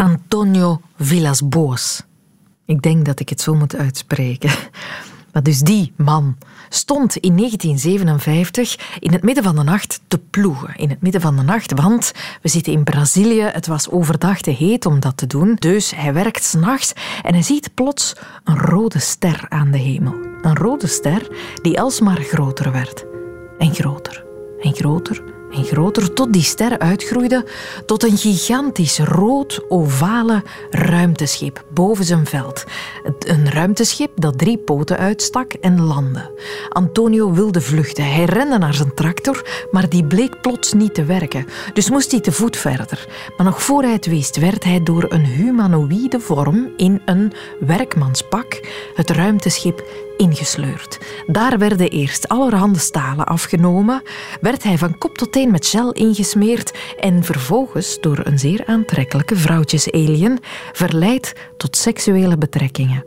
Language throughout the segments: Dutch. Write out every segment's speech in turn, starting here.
Antonio Villas-Boas. Ik denk dat ik het zo moet uitspreken. Maar dus die man stond in 1957 in het midden van de nacht te ploegen. In het midden van de nacht, want we zitten in Brazilië. Het was overdag te heet om dat te doen. Dus hij werkt s'nachts en hij ziet plots een rode ster aan de hemel. Een rode ster die alsmaar groter werd. En groter. En groter en groter tot die ster uitgroeide tot een gigantisch rood-ovale ruimteschip boven zijn veld. Een ruimteschip dat drie poten uitstak en landde. Antonio wilde vluchten. Hij rende naar zijn tractor, maar die bleek plots niet te werken. Dus moest hij te voet verder. Maar nog voor hij het wist, werd hij door een humanoïde vorm in een werkmanspak het ruimteschip ingesleurd. Daar werden eerst allerhande stalen afgenomen, werd hij van kop tot teen met gel ingesmeerd en vervolgens door een zeer aantrekkelijke vrouwtjesalien verleid tot seksuele betrekkingen.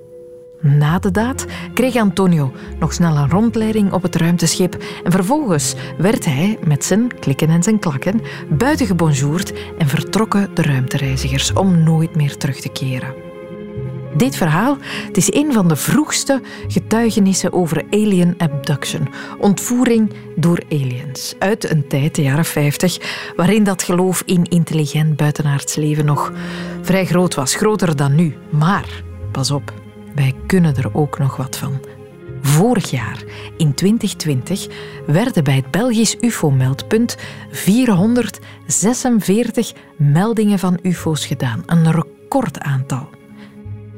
Na de daad kreeg Antonio nog snel een rondleiding op het ruimteschip en vervolgens werd hij met zijn klikken en zijn klakken buiten gebonjourd en vertrokken de ruimtereizigers om nooit meer terug te keren. Dit verhaal het is een van de vroegste getuigenissen over alien abduction, ontvoering door aliens, uit een tijd, de jaren 50, waarin dat geloof in intelligent buitenaards leven nog vrij groot was, groter dan nu. Maar, pas op, wij kunnen er ook nog wat van. Vorig jaar, in 2020, werden bij het Belgisch UFO-meldpunt 446 meldingen van UFO's gedaan. Een recordaantal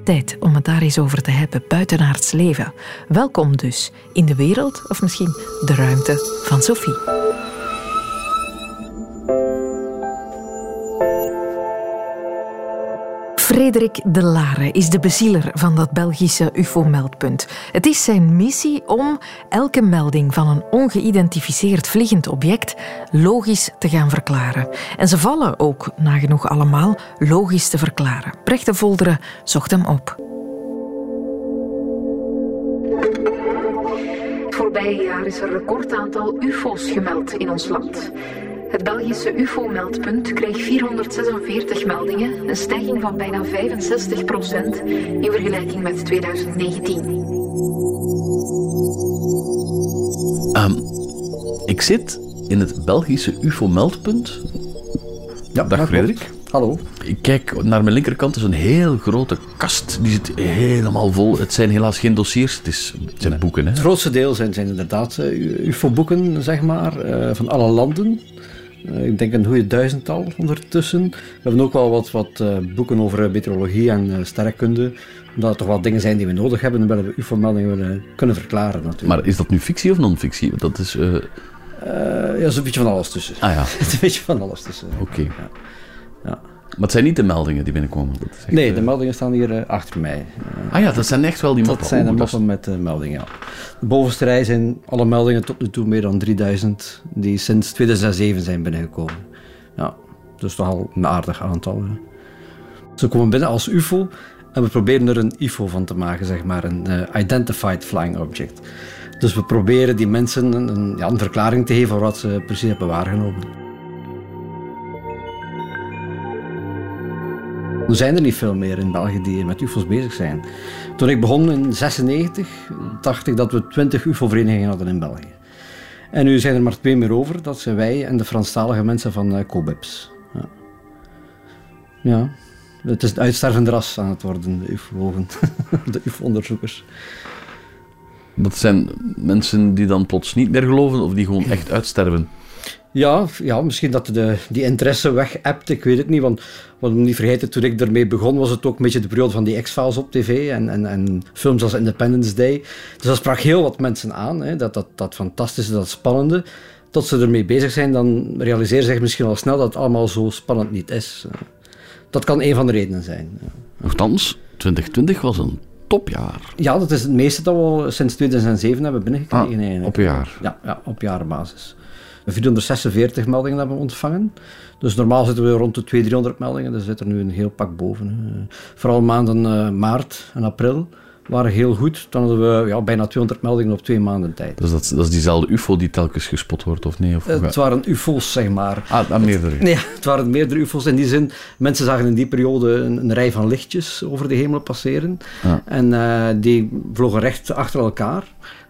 tijd om het daar eens over te hebben, buitenaards leven. Welkom dus in de wereld, of misschien de ruimte van Sophie. Frederik de Lare is de bezieler van dat Belgische UFO-meldpunt. Het is zijn missie om elke melding van een ongeïdentificeerd vliegend object logisch te gaan verklaren. En ze vallen ook, nagenoeg allemaal, logisch te verklaren. Brecht de Volderen zocht hem op. Het voorbije jaar is er een recordaantal UFO's gemeld in ons land. Het Belgische UFO-meldpunt kreeg 446 meldingen, een stijging van bijna 65% in vergelijking met 2019. Um, ik zit in het Belgische UFO-meldpunt. Ja, Dag Frederik. Hallo. Ik kijk naar mijn linkerkant, is een heel grote kast. Die zit helemaal vol. Het zijn helaas geen dossiers, het, is, het zijn boeken. Hè? Het grootste deel zijn, zijn inderdaad uh, UFO-boeken, zeg maar, uh, van alle landen. Uh, ik denk een goede duizendtal ondertussen. We hebben ook wel wat, wat boeken over meteorologie en sterrenkunde. Omdat het toch wel dingen zijn die we nodig hebben en willen we UFO-meldingen willen kunnen verklaren. Natuurlijk. Maar is dat nu fictie of non-fictie? Dat is... ja, er is een beetje van alles tussen. Ah ja. een beetje van alles tussen. Oké. Okay. Ja. ja. Maar het zijn niet de meldingen die binnenkomen? Echt, nee, de meldingen staan hier uh, achter mij. Ah ja, dat zijn echt wel die moppen? Dat zijn de moppen met uh, meldingen, ja. De bovenste rij zijn alle meldingen tot nu toe meer dan 3000 die sinds 2007 zijn binnengekomen. Ja, dus toch al een aardig aantal. Hè. Ze komen binnen als UFO en we proberen er een IFO van te maken, zeg maar, een Identified Flying Object. Dus we proberen die mensen een, een, ja, een verklaring te geven voor wat ze precies hebben waargenomen. Er zijn er niet veel meer in België die met UFO's bezig zijn. Toen ik begon in 96, dacht ik dat we 20 UFO-verenigingen hadden in België. En nu zijn er maar twee meer over. Dat zijn wij en de Franstalige mensen van uh, COBIPS. Ja. ja. het is een uitstervende ras aan het worden, de ufologen, de UFO-onderzoekers. Dat zijn mensen die dan plots niet meer geloven of die gewoon echt uitsterven? Ja, ja misschien dat de, die interesse weg hebt, ik weet het niet. Want wat niet vergeten, toen ik ermee begon, was het ook een beetje de periode van die X-Files op tv en, en, en films als Independence Day. Dus dat sprak heel wat mensen aan, hè, dat, dat, dat fantastische, dat spannende. Tot ze ermee bezig zijn, dan realiseren ze zich misschien al snel dat het allemaal zo spannend niet is. Dat kan een van de redenen zijn. Nochtans, 2020 was een topjaar. Ja, dat is het meeste dat we sinds 2007 hebben binnengekregen. Ah, op jaar? Ja, ja, op jaarbasis. 446 meldingen hebben we ontvangen. Dus normaal zitten we rond de 200, 300 meldingen. Er zit er nu een heel pak boven. Vooral maanden uh, maart en april waren heel goed. Dan hadden we ja, bijna 200 meldingen op twee maanden tijd. Dus dat, dat is diezelfde UFO die telkens gespot wordt, of nee? Of, het waren UFO's, zeg maar. Ah, ah meerdere. Nee, het waren meerdere UFO's. In die zin, mensen zagen in die periode een, een rij van lichtjes over de hemel passeren. En uh, die vlogen recht achter elkaar,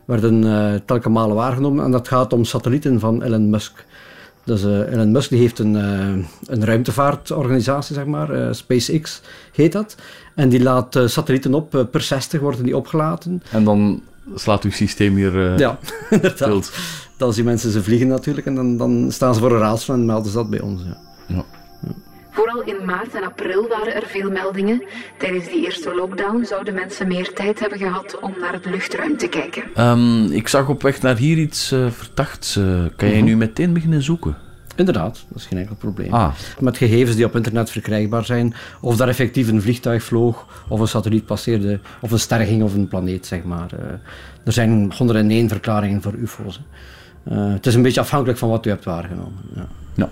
werden uh, telkens malen waargenomen. En dat gaat om satellieten van Elon Musk. Dus uh, Elon Musk die heeft een, uh, een ruimtevaartorganisatie, zeg maar, uh, SpaceX heet dat. En die laat satellieten op, per 60 worden die opgelaten. En dan slaat uw systeem hier Ja, inderdaad. Dan zien mensen ze vliegen natuurlijk en dan, dan staan ze voor een raadsel en melden ze dat bij ons. Ja. ja. Vooral in maart en april waren er veel meldingen. Tijdens die eerste lockdown zouden mensen meer tijd hebben gehad om naar het luchtruim te kijken. Um, ik zag op weg naar hier iets uh, verdachts. Uh, kan jij -hmm. nu meteen beginnen zoeken? Inderdaad, dat is geen enkel probleem. Ah. Met gegevens die op internet verkrijgbaar zijn, of daar effectief een vliegtuig vloog, of een satelliet passeerde, of een ster ging of een planeet, zeg maar. Uh, er zijn 101 verklaringen voor UFO's. het is een beetje afhankelijk van wat u hebt waargenomen. Ja. ja.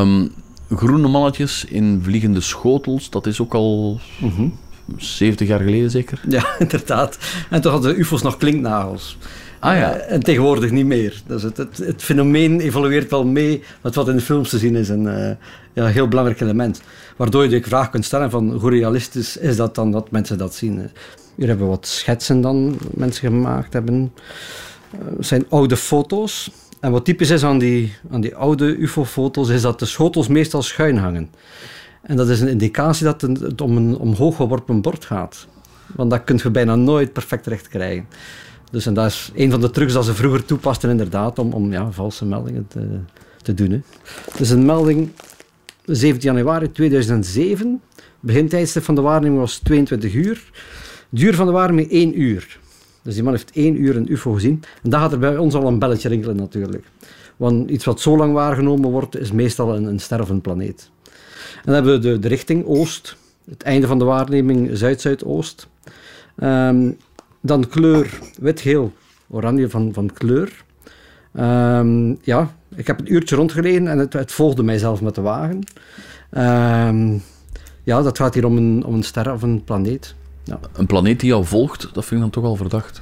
Um, groene mannetjes in vliegende schotels, dat is ook al mm -hmm. 70 jaar geleden zeker? Ja, inderdaad. En toen hadden de UFO's nog klinknagels. Ah ja. Uh, en tegenwoordig niet meer. Dus het, het, het, fenomeen evolueert wel mee met wat in de films te zien is. Een uh, ja, heel belangrijk element. Waardoor je de vraag kunt stellen van hoe realistisch is dat dan dat mensen dat zien. Hier hebben we wat schetsen dan mensen gemaakt hebben. Uh, zijn oude foto's. En wat typisch is aan die, aan die oude UFO-foto's, is dat de schotels meestal schuin hangen. En dat is een indicatie dat het om een omhoog geworpen bord gaat. Want dat kun je bijna nooit perfect recht krijgen. Dus en dat is een van de trucs dat ze vroeger toepasten, inderdaad, om, om ja, valse meldingen te, te doen. Hè. Dus een melding 17 januari 2007. Begintijdstip van de waarneming was 22 uur. Duur van de waarneming 1 uur. Dus die man heeft één uur een UFO gezien. En dan gaat er bij ons al een belletje rinkelen natuurlijk. Want iets wat zo lang waargenomen wordt, is meestal een, een ster of een planeet. En dan hebben we de, richting oost. Het einde van de waarneming zuid-zuidoost. Um, dan kleur wit-geel, oranje van, van kleur. Um, ja, ik heb een uurtje rondgereden en het, het volgde mijzelf met de wagen. Um, ja, dat gaat hier om een, om een ster of een planeet. Ja. Een planeet die jou volgt, dat vind ik dan toch al verdacht.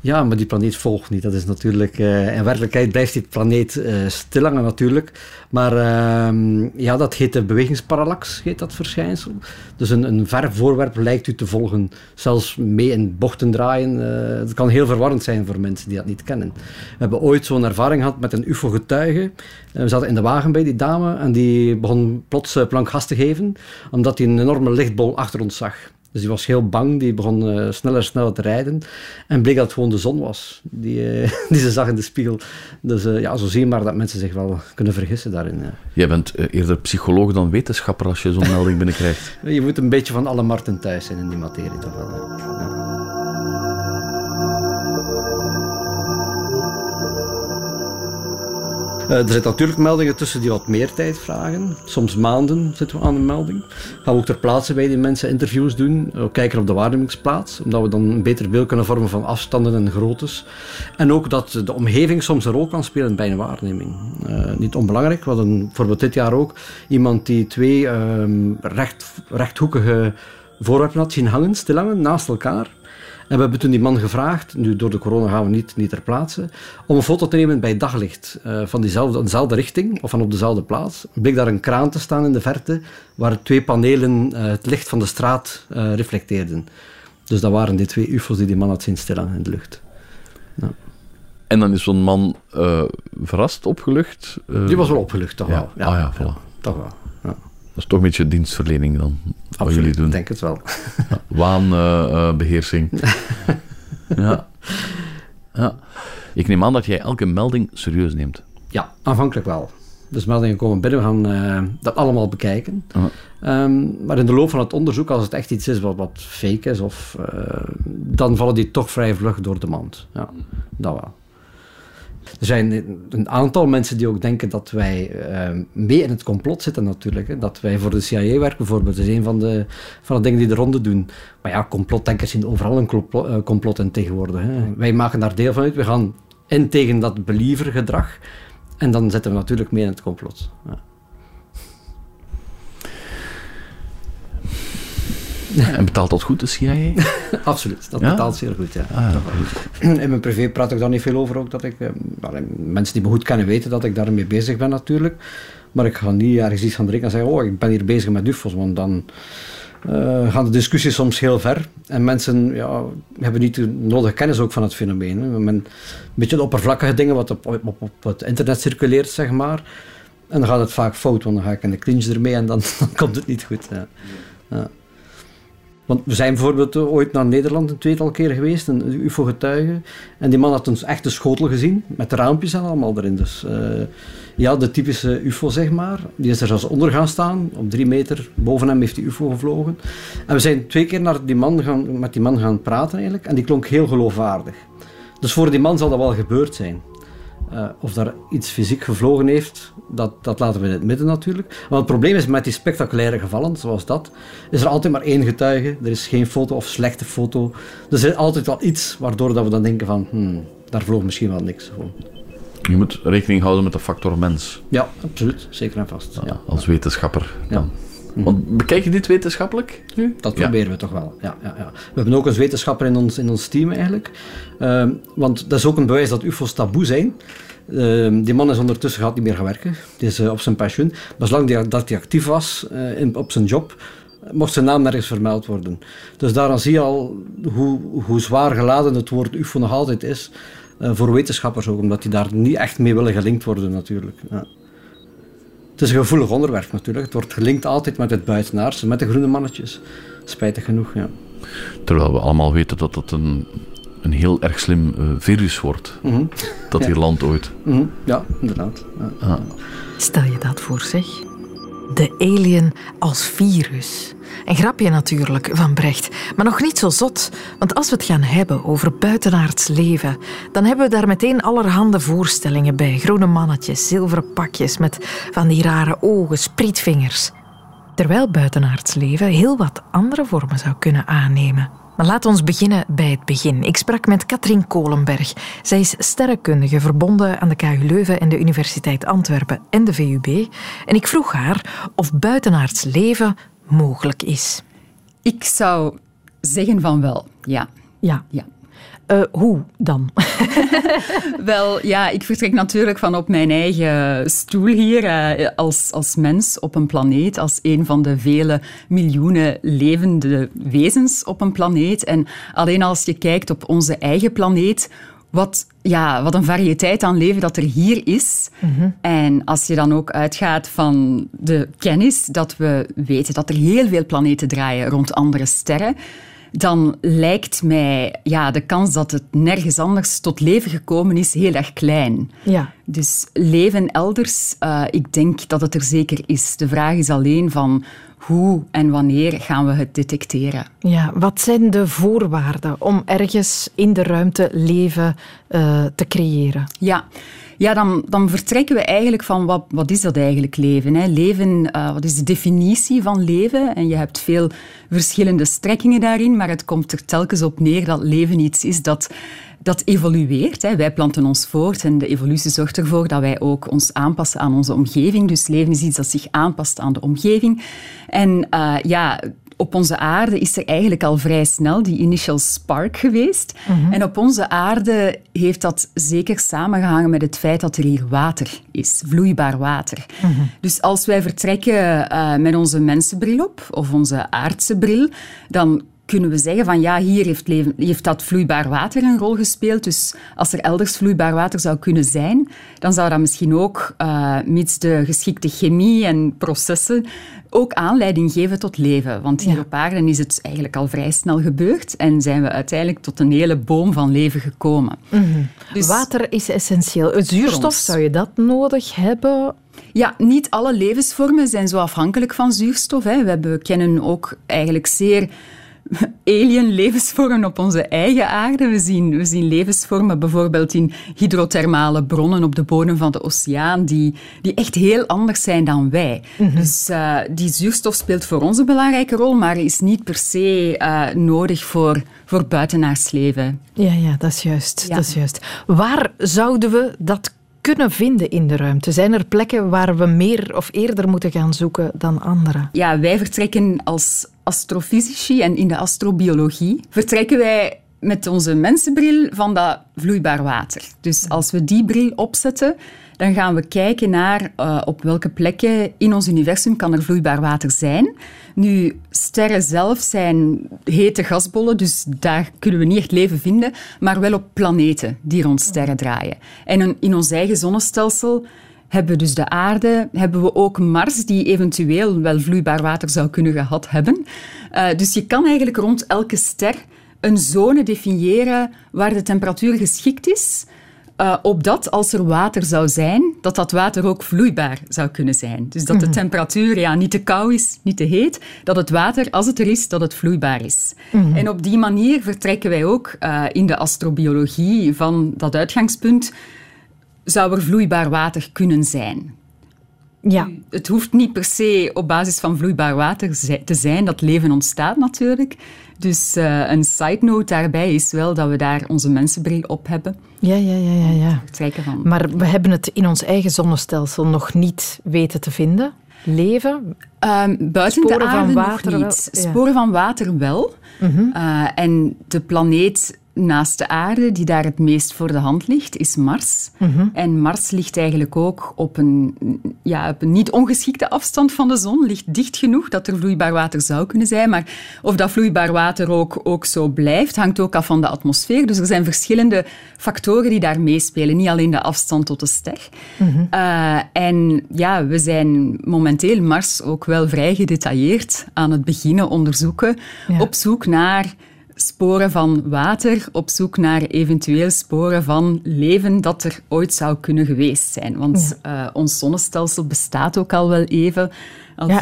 Ja, maar die planeet volgt niet. Dat is natuurlijk... Uh, in werkelijkheid blijft die planeet uh, stilhangen natuurlijk. Maar uh, ja, dat heet de bewegingsparallax, heet dat verschijnsel. Dus een, een ver voorwerp lijkt u te volgen, zelfs mee in bochten draaien. Het kan heel verwarrend zijn voor mensen die dat niet kennen. We hebben ooit zo'n ervaring gehad met een ufo-getuige. we zaten in de wagen bij die dame en die begon plots plank gas te geven, omdat hij een enorme lichtbol achter ons zag. Dus die was heel bang, die begon uh, sneller en sneller te rijden. En bleek dat het gewoon de zon was, die, uh, die ze zag in de spiegel. Dus uh, ja, zo zie je maar dat mensen zich wel kunnen vergissen daarin. Jij bent eerder psycholoog dan wetenschapper als je zo'n melding binnenkrijgt. je moet een beetje van alle markten thuis zijn in die materie toch wel. Ja. Uh, er zitten natuurlijk meldingen tussen die wat meer tijd vragen. Soms maanden zitten we aan een melding. Gaan we ook ter plaatse bij die mensen interviews doen. Ook kijken op de waarnemingsplaats. Omdat we dan een beter beeld kunnen vormen van afstanden en groottes. En ook dat de omgeving soms een rol kan spelen bij een waarneming. Uh, niet onbelangrijk. We hadden bijvoorbeeld dit jaar ook iemand die twee uh, recht, rechthoekige voorwerpen had zien hangen, stil hangen, naast elkaar. En we hebben toen die man gevraagd, nu door de corona gaan we niet, niet ter plaatse, om een foto te nemen bij daglicht uh, van diezelfde, dezelfde richting of van op dezelfde plaats. Bleek daar een kraan te staan in de verte waar twee panelen uh, het licht van de straat uh, reflecteerden. Dus dat waren die twee UFO's die die man had zien stilhangen in de lucht. Ja. En dan is zo'n man verrast, opgelucht? die was wel opgelucht, toch ja. wel. Ja, ah, ja, voilà. ja, toch wel. Dat is toch een beetje dienstverlening dan, wat Absoluut, jullie doen. ik denk het wel. Ja, waanbeheersing. ja. ja. Ik neem aan dat jij elke melding serieus neemt. Ja, aanvankelijk wel. Dus meldingen komen binnen, we gaan uh, dat allemaal bekijken. Um, maar in de loop van het onderzoek, als het echt iets is wat, wat fake is, of, uh, dan vallen die toch vrij vlug door de mand. Ja, dat wel. Er zijn een aantal mensen die ook denken dat wij uh, mee in het complot zitten natuurlijk. Hè. Dat wij voor de CIA werken bijvoorbeeld. Dat is een van de, van de dingen die de ronde doen. Maar ja, complotdenkers zien overal een complot, uh, complot in tegenwoordig. Hè. Wij maken daar deel van uit. We gaan in tegen dat believergedrag. En dan zitten we natuurlijk mee in het complot. Ja. En betaalt dat goed, de CIA? Absoluut, dat Ja? betaalt zeer goed. Ja. Ah, ja. In mijn privé praat ik daar niet veel over. Ook dat ik, eh, wel, mensen die me goed kennen weten dat ik daarmee bezig ben natuurlijk. Maar ik ga niet ergens iets gaan drinken en zeggen, oh, ik ben hier bezig met UFO's. Want dan eh, gaan de discussies soms heel ver. En mensen ja, hebben niet de nodige kennis ook van het fenomeen. Hè. Men, een beetje de oppervlakkige dingen wat op, op, op het internet circuleert, zeg maar. En dan gaat het vaak fout, want dan ga ik in de clinch ermee en dan, dan komt het niet goed. Ja. Ja. Want we zijn bijvoorbeeld ooit naar Nederland een tweetal keer geweest, een UFO-getuige. En die man had een echte schotel gezien, met raampjes en allemaal erin. Dus eh, ja, de typische UFO, zeg maar. Die is er zelfs onder gaan staan. Op drie meter boven hem heeft die UFO gevlogen. En we zijn twee keer naar die man gaan, met die man gaan praten eigenlijk. En die klonk heel geloofwaardig. Dus voor die man zal dat wel gebeurd zijn. Uh, of daar iets fysiek gevlogen heeft, dat, dat laten we in het midden natuurlijk. Maar het probleem is met die spectaculaire gevallen, zoals dat, is er altijd maar één getuige. Er is geen foto of slechte foto. Er is altijd wel iets waardoor dat we dan denken van, hmm, daar vloog misschien wel niks. Gewoon. Je moet rekening houden met de factor mens. Ja, absoluut. Zeker en vast. Ja, als wetenschapper. Ja. Want bekijk je dit wetenschappelijk nu? Dat proberen we toch wel. Ja, ja, ja. We hebben ook een wetenschapper in ons, in ons team eigenlijk. Uh, want dat is ook een bewijs dat UFO's taboe zijn. Uh, die man is ondertussen gaat niet meer gaan werken. Die is uh, op zijn pensioen. Maar zolang die, dat hij actief was eh, in, op zijn job, mocht zijn naam nergens vermeld worden. Dus daaraan zie je al hoe, hoe zwaar geladen het woord UFO nog altijd is. eh, voor wetenschappers ook, omdat die daar niet echt mee willen gelinkt worden natuurlijk. Ja. Het is een gevoelig onderwerp natuurlijk. Het wordt gelinkt altijd met het buitenaardse, met de groene mannetjes. Spijtig genoeg, ja. Terwijl we allemaal weten dat dat een, een heel erg slim uh, virus wordt. Mhm. Dat hier Ja. landt ooit. Mhm. Ja, inderdaad. Ja. Ah. Stel je dat voor, zeg. De alien als virus. Een grapje natuurlijk van Brecht, maar nog niet zo zot. Want als we het gaan hebben over buitenaards leven, dan hebben we daar meteen allerhande voorstellingen bij. Groene mannetjes, zilveren pakjes met van die rare ogen, sprietvingers. Terwijl buitenaards leven heel wat andere vormen zou kunnen aannemen. Maar laat ons beginnen bij het begin. Ik sprak met Katrien Kolenberg. Zij is sterrenkundige verbonden aan de KU Leuven en de Universiteit Antwerpen en de VUB. En ik vroeg haar of buitenaards leven mogelijk is. Ik zou zeggen van wel, ja. Ja. ja. Uh, hoe dan? Wel, ja, ik vertrek natuurlijk van op mijn eigen stoel hier uh, als, als mens op een planeet, als een van de vele miljoenen levende wezens op een planeet. En alleen als je kijkt op onze eigen planeet, wat, ja, wat een variëteit aan leven dat er hier is. Mhm. En als je dan ook uitgaat van de kennis dat we weten dat er heel veel planeten draaien rond andere sterren, dan lijkt mij ja, de kans dat het nergens anders tot leven gekomen is heel erg klein. Ja. Dus leven elders, uh, ik denk dat het er zeker is. De vraag is alleen van hoe en wanneer gaan we het detecteren. Ja, wat zijn de voorwaarden om ergens in de ruimte leven uh, te creëren? Ja. Ja, dan, dan vertrekken we eigenlijk van wat, wat is dat eigenlijk leven? Hè? Leven, uh, wat is de definitie van leven? En je hebt veel verschillende strekkingen daarin, maar het komt er telkens op neer dat leven iets is dat, dat evolueert. Hè? Wij planten ons voort en de evolutie zorgt ervoor dat wij ook ons aanpassen aan onze omgeving. Dus leven is iets dat zich aanpast aan de omgeving. En uh, ja, op onze aarde is er eigenlijk al vrij snel die initial spark geweest. Mhm. En op onze aarde heeft dat zeker samengehangen met het feit dat er hier water is, vloeibaar water. Mm-hmm. Dus als wij vertrekken uh, met onze mensenbril op, of onze aardse bril, dan kunnen we zeggen van ja, hier heeft, leven, heeft dat vloeibaar water een rol gespeeld. Dus als er elders vloeibaar water zou kunnen zijn, dan zou dat misschien ook, uh, mits de geschikte chemie en processen, ook aanleiding geven tot leven. Want hier Ja. op aarde is het eigenlijk al vrij snel gebeurd en zijn we uiteindelijk tot een hele boom van leven gekomen. Dus- Water is essentieel. Zuurstof, zou je dat nodig hebben? Ja, niet alle levensvormen zijn zo afhankelijk van zuurstof. Hè. We, hebben, we kennen ook eigenlijk zeer alien levensvormen op onze eigen aarde. We zien, we zien levensvormen bijvoorbeeld in hydrothermale bronnen op de bodem van de oceaan, die, die echt heel anders zijn dan wij. Dus uh, die zuurstof speelt voor ons een belangrijke rol, maar is niet per se uh, nodig voor, voor buitenaards leven. Ja, ja, dat is juist. Ja. Dat is juist. Waar zouden we dat kunnen vinden in de ruimte? Zijn er plekken waar we meer of eerder moeten gaan zoeken dan andere? Ja, wij vertrekken als astrofysici en in de astrobiologie vertrekken wij met onze mensenbril van dat vloeibaar water. Dus als we die bril opzetten, dan gaan we kijken naar uh, op welke plekken in ons universum kan er vloeibaar water zijn. Nu, sterren zelf zijn hete gasbollen, dus daar kunnen we niet echt leven vinden, maar wel op planeten die rond sterren draaien. En in ons eigen zonnestelsel hebben we dus de aarde, hebben we ook Mars, die eventueel wel vloeibaar water zou kunnen gehad hebben. Uh, dus je kan eigenlijk rond elke ster een zone definiëren waar de temperatuur geschikt is, uh, opdat als er water zou zijn, dat dat water ook vloeibaar zou kunnen zijn. Dus dat de mhm. temperatuur ja, niet te koud is, niet te heet, dat het water, als het er is, dat het vloeibaar is. Mhm. En op die manier vertrekken wij ook uh, in de astrobiologie van dat uitgangspunt, zou er vloeibaar water kunnen zijn. Ja. Het hoeft niet per se op basis van vloeibaar water te zijn dat leven ontstaat natuurlijk. Dus uh, een side note daarbij is wel dat we daar onze mensenbril op hebben. Ja, ja, ja. ja, ja. Van. Maar we hebben het in ons eigen zonnestelsel nog niet weten te vinden. Leven? Um, buiten Sporen de aarde van water nog niet. Sporen van water wel. Uh uh, en de planeet naast de aarde, die daar het meest voor de hand ligt, is Mars. Mhm. En Mars ligt eigenlijk ook op een, ja, op een niet ongeschikte afstand van de zon, ligt dicht genoeg dat er vloeibaar water zou kunnen zijn. Maar of dat vloeibaar water ook, ook zo blijft, hangt ook af van de atmosfeer. Dus er zijn verschillende factoren die daar meespelen, niet alleen de afstand tot de ster. Mhm. Eh, en ja, we zijn momenteel Mars ook wel vrij gedetailleerd aan het beginnen onderzoeken, op zoek naar sporen van water op zoek naar eventueel sporen van leven dat er ooit zou kunnen geweest zijn. Want uh, ons zonnestelsel bestaat ook al wel even, al 4,6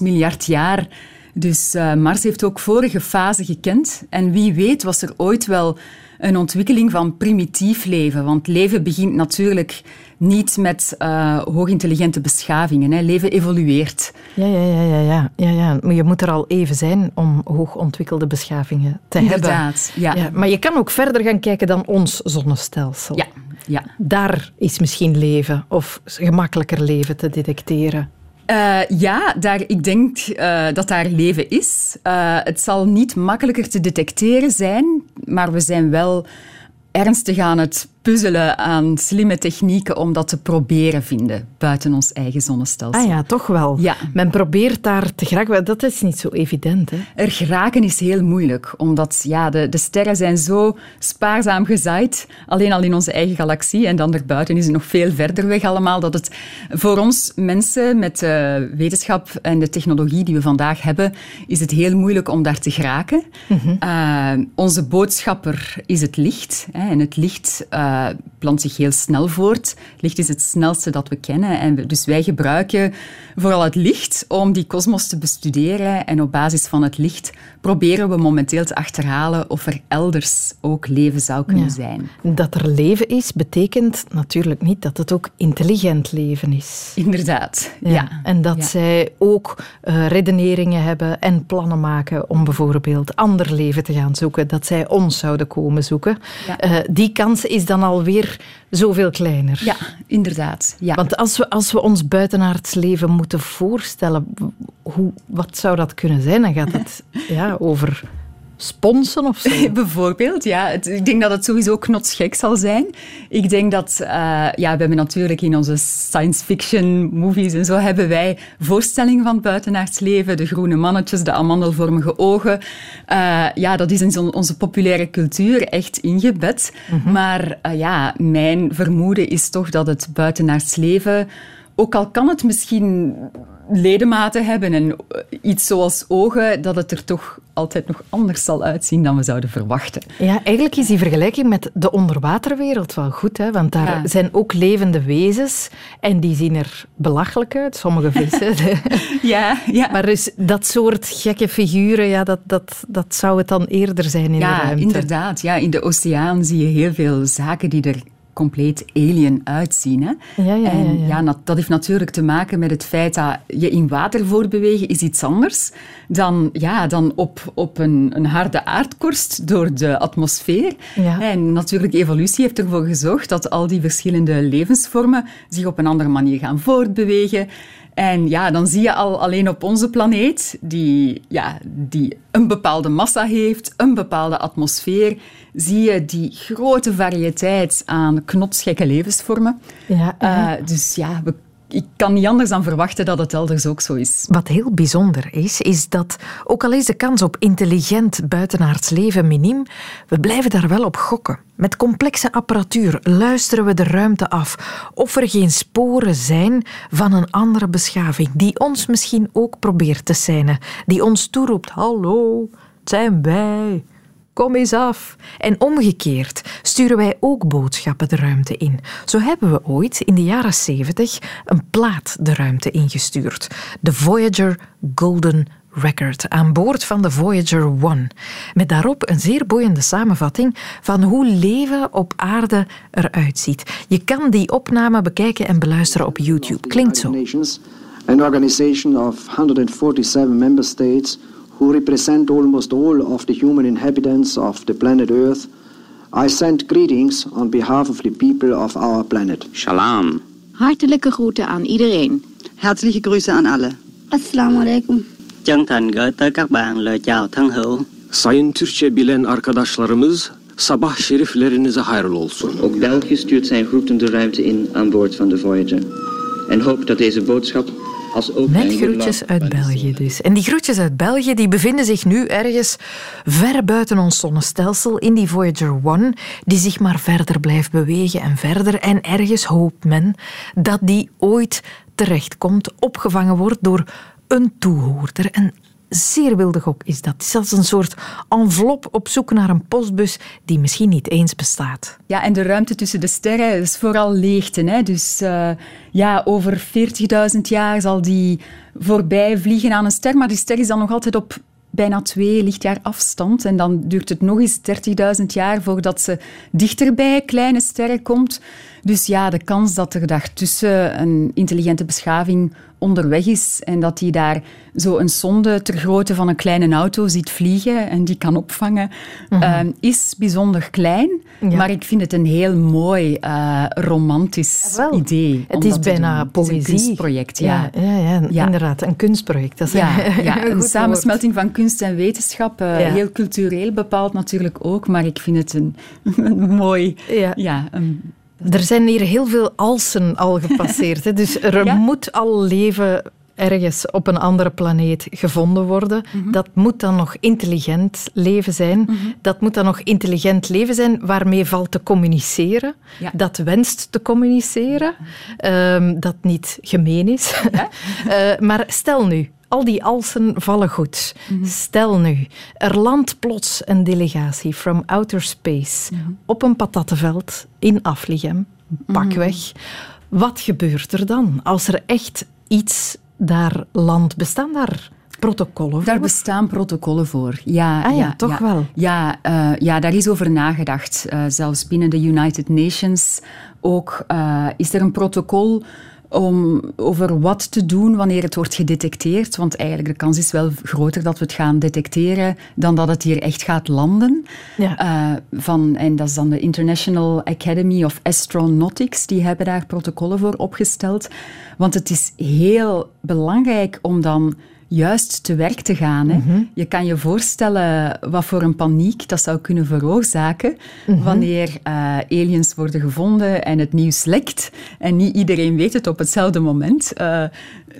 miljard jaar. Dus uh, Mars heeft ook vorige fasen gekend. En wie weet was er ooit wel een ontwikkeling van primitief leven. Want leven begint natuurlijk niet met uh, hoogintelligente beschavingen. Hè. Leven evolueert. Ja, ja, ja, ja, ja, ja, ja. Maar je moet er al even zijn om hoogontwikkelde beschavingen te Inderdaad, hebben. Ja. ja. Maar je kan ook verder gaan kijken dan ons zonnestelsel. Ja, ja. Daar is misschien leven of gemakkelijker leven te detecteren. Uh, ja, daar, ik denk uh, dat daar leven is. Uh, het zal niet makkelijker te detecteren zijn, maar we zijn wel ernstig aan het puzzelen aan slimme technieken om dat te proberen vinden buiten ons eigen zonnestelsel. Ah ja, toch wel. Ja. Men probeert daar te geraken. Dat is niet zo evident. Hè? Er geraken is heel moeilijk, omdat ja, de, de sterren zijn zo spaarzaam gezaaid, alleen al in onze eigen galaxie. En dan erbuiten is het nog veel verder weg allemaal, dat het voor ons mensen met de wetenschap en de technologie die we vandaag hebben, is het heel moeilijk om daar te geraken. Mm onze boodschapper is het licht. Hè, en het licht... Uh, uh, plant zich heel snel voort. Licht is het snelste dat we kennen. En dus wij gebruiken vooral het licht om die kosmos te bestuderen. En op basis van het licht proberen we momenteel te achterhalen of er elders ook leven zou kunnen zijn. Dat er leven is, betekent natuurlijk niet dat het ook intelligent leven is. Inderdaad, ja. En dat zij ook uh, redeneringen hebben en plannen maken om bijvoorbeeld ander leven te gaan zoeken, dat zij ons zouden komen zoeken. Uh, die kans is dan alweer zoveel kleiner. Ja, inderdaad. Ja. Want als we, als we ons buitenaards leven moeten voorstellen, hoe, wat zou dat kunnen zijn? Dan gaat het ja, over sponsen of zo? Bijvoorbeeld, ja. ik denk dat het sowieso knotsgek zal zijn. Ik denk dat, uh, ja, we hebben natuurlijk in onze science fiction movies en zo hebben wij voorstellingen van het buitenaards leven. De groene mannetjes, de amandelvormige ogen. Uh, ja, dat is in onze populaire cultuur echt ingebed. Mhm. Maar uh, ja, mijn vermoeden is toch dat het buitenaards leven, ook al kan het misschien ledematen hebben en iets zoals ogen, dat het er toch altijd nog anders zal uitzien dan we zouden verwachten. Ja, eigenlijk is die vergelijking met de onderwaterwereld wel goed, hè? want daar zijn ook levende wezens en die zien er belachelijk uit, sommige vissen. ja, ja. Maar dus dat soort gekke figuren, ja, dat, dat, dat zou het dan eerder zijn in ja, de ruimte. Inderdaad, ja, in de oceaan zie je heel veel zaken die er compleet alien uitzien. Hè? Ja, ja, en ja, dat heeft natuurlijk te maken met het feit dat je in water voortbewegen is iets anders dan, ja, dan op, op een, een harde aardkorst door de atmosfeer. En natuurlijk, evolutie heeft ervoor gezorgd dat al die verschillende levensvormen zich op een andere manier gaan voortbewegen. En ja, dan zie je al alleen op onze planeet, die, ja, die een bepaalde massa heeft, een bepaalde atmosfeer, zie je die grote variëteit aan knotsgekke levensvormen. Ja, ja. Eh, dus ja, we, ik kan niet anders dan verwachten dat het elders ook zo is. Wat heel bijzonder is, is dat ook al is de kans op intelligent buitenaards leven miniem, we blijven daar wel op gokken. Met complexe apparatuur luisteren we de ruimte af of er geen sporen zijn van een andere beschaving die ons misschien ook probeert te seinen, die ons toeroept: Hallo, het zijn wij. Kom eens af. En omgekeerd sturen wij ook boodschappen de ruimte in. Zo hebben we ooit in de jaren 70 een plaat de ruimte ingestuurd. De Voyager Golden Record aan boord van de Voyager 1. Met daarop een zeer boeiende samenvatting van hoe leven op aarde eruit ziet. Je kan die opname bekijken en beluisteren op YouTube. Klinkt zo. An organization of 147 member states who represent almost all of the human inhabitants of the planet Earth. I send greetings on behalf of the people of our planet. Shalom. Hartelijke groeten aan iedereen. Herzliche Grüße an alle. Assalamu alaikum. Chân thành gửi tới các bạn lời chào thân hữu. Sayın Türkçe bilen arkadaşlarımız, sabah şeriflerinize hayırlı olsun. Ook België stuurt zijn groeten de ruimte in aan boord van de Voyager. En hoopt dat deze boodschap als ook Met groetjes uit België dus. En die groetjes uit België die bevinden zich nu ergens ver buiten ons zonnestelsel in die Voyager 1, die zich maar verder blijft bewegen en verder. En ergens hoopt men dat die ooit terechtkomt, opgevangen wordt door een toehoorder. Een zeer wilde gok is dat. Het is als een soort envelop op zoek naar een postbus die misschien niet eens bestaat. Ja, en de ruimte tussen de sterren is vooral leegte. Hè? Dus uh, ja, over 40.000 jaar zal die voorbij vliegen aan een ster, maar die ster is dan nog altijd op bijna twee lichtjaar afstand. En dan duurt het nog eens 30.000 jaar voordat ze dichterbij kleine sterren komt. Dus ja, de kans dat er daartussen een intelligente beschaving onderweg is en dat die daar zo een sonde ter grootte van een kleine auto ziet vliegen en die kan opvangen, mm -hmm. uh, is bijzonder klein. Ja. Maar ik vind het een heel mooi, uh, romantisch idee. Het is bijna poëzie. een kunstproject, ja. Ja, ja, ja, inderdaad. Een kunstproject. Dat is ja, ja, een samensmelting van kunst en wetenschap. Uh, heel cultureel bepaald natuurlijk ook, maar ik vind het een, een mooi... Ja. Een, er zijn hier heel veel alsen al gepasseerd. Hè? Dus er ja? moet al leven ergens op een andere planeet gevonden worden. Mm -hmm. Dat moet dan nog intelligent leven zijn. Mm -hmm. Dat moet dan nog intelligent leven zijn waarmee valt te communiceren. Ja. Dat wenst te communiceren. Ja. Um, dat niet gemeen is. Ja? uh, maar stel nu, al die alsen vallen goed. Mm -hmm. Stel nu, er landt plots een delegatie from outer space mm -hmm. op een patattenveld in Afligem, pakweg. Mm -hmm. Wat gebeurt er dan als er echt iets daar landt? Bestaan daar protocollen voor? Daar bestaan protocollen voor, ja. Ah ja, ja toch ja. wel? Ja, uh, ja, daar is over nagedacht. Uh, zelfs binnen de United Nations ook uh, is er een protocol om over wat te doen wanneer het wordt gedetecteerd. Want eigenlijk de kans is wel groter dat we het gaan detecteren dan dat het hier echt gaat landen. Ja. Uh, van, en dat is dan de International Academy of Astronautics. Die hebben daar protocollen voor opgesteld. Want het is heel belangrijk om dan juist te werk te gaan. Hè. Mm-hmm. Je kan je voorstellen wat voor een paniek dat zou kunnen veroorzaken mm-hmm. wanneer uh, aliens worden gevonden en het nieuws lekt en niet iedereen weet het op hetzelfde moment. Uh,